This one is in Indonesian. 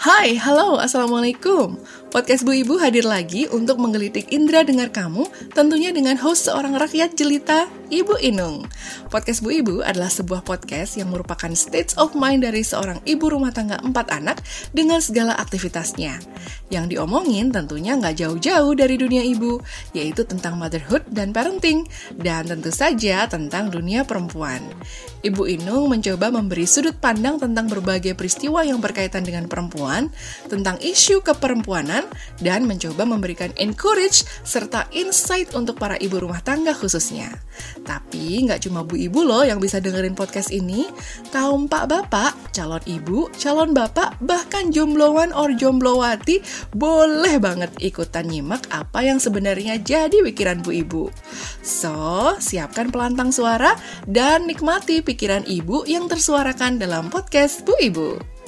Hai, halo, assalamualaikum. Podcast Bu Ibu hadir lagi untuk menggelitik indera dengar kamu, tentunya dengan host seorang rakyat jelita, Ibu Inung. Podcast Bu Ibu adalah sebuah podcast yang merupakan state of mind dari seorang ibu rumah tangga empat anak dengan segala aktivitasnya. Yang diomongin tentunya nggak jauh-jauh dari dunia ibu, yaitu tentang motherhood dan parenting, dan tentu saja tentang dunia perempuan. Ibu Inung mencoba memberi sudut pandang tentang berbagai peristiwa yang berkaitan dengan perempuan, tentang isu keperempuanan, dan mencoba memberikan encourage serta insight untuk para ibu rumah tangga khususnya. Tapi nggak cuma bu ibu loh yang bisa dengerin podcast ini, kaum pak bapak, calon ibu, calon bapak, bahkan jombloan or jomblowati boleh banget ikutan nyimak apa yang sebenarnya jadi pikiran bu ibu. So, siapkan pelantang suara dan nikmati pikiran ibu yang tersuarakan dalam podcast Bu Ibu.